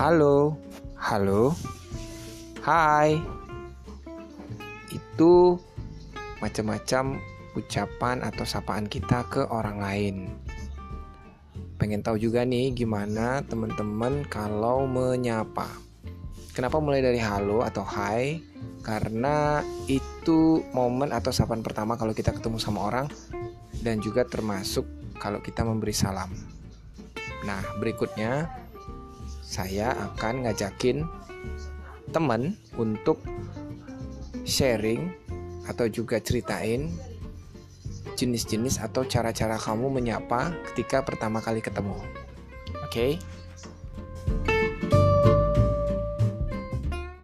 Halo, halo, hai. Itu macam-macam ucapan atau sapaan kita ke orang lain. Pengen tahu juga nih gimana teman-teman kalau menyapa. Kenapa mulai dari halo atau hai? Karena itu momen atau sapaan pertama kalau kita ketemu sama orang dan juga termasuk kalau kita memberi salam. Nah, berikutnya saya akan ngajakin teman untuk sharing atau juga ceritain jenis-jenis atau cara-cara kamu menyapa ketika pertama kali ketemu. Oke? Okay?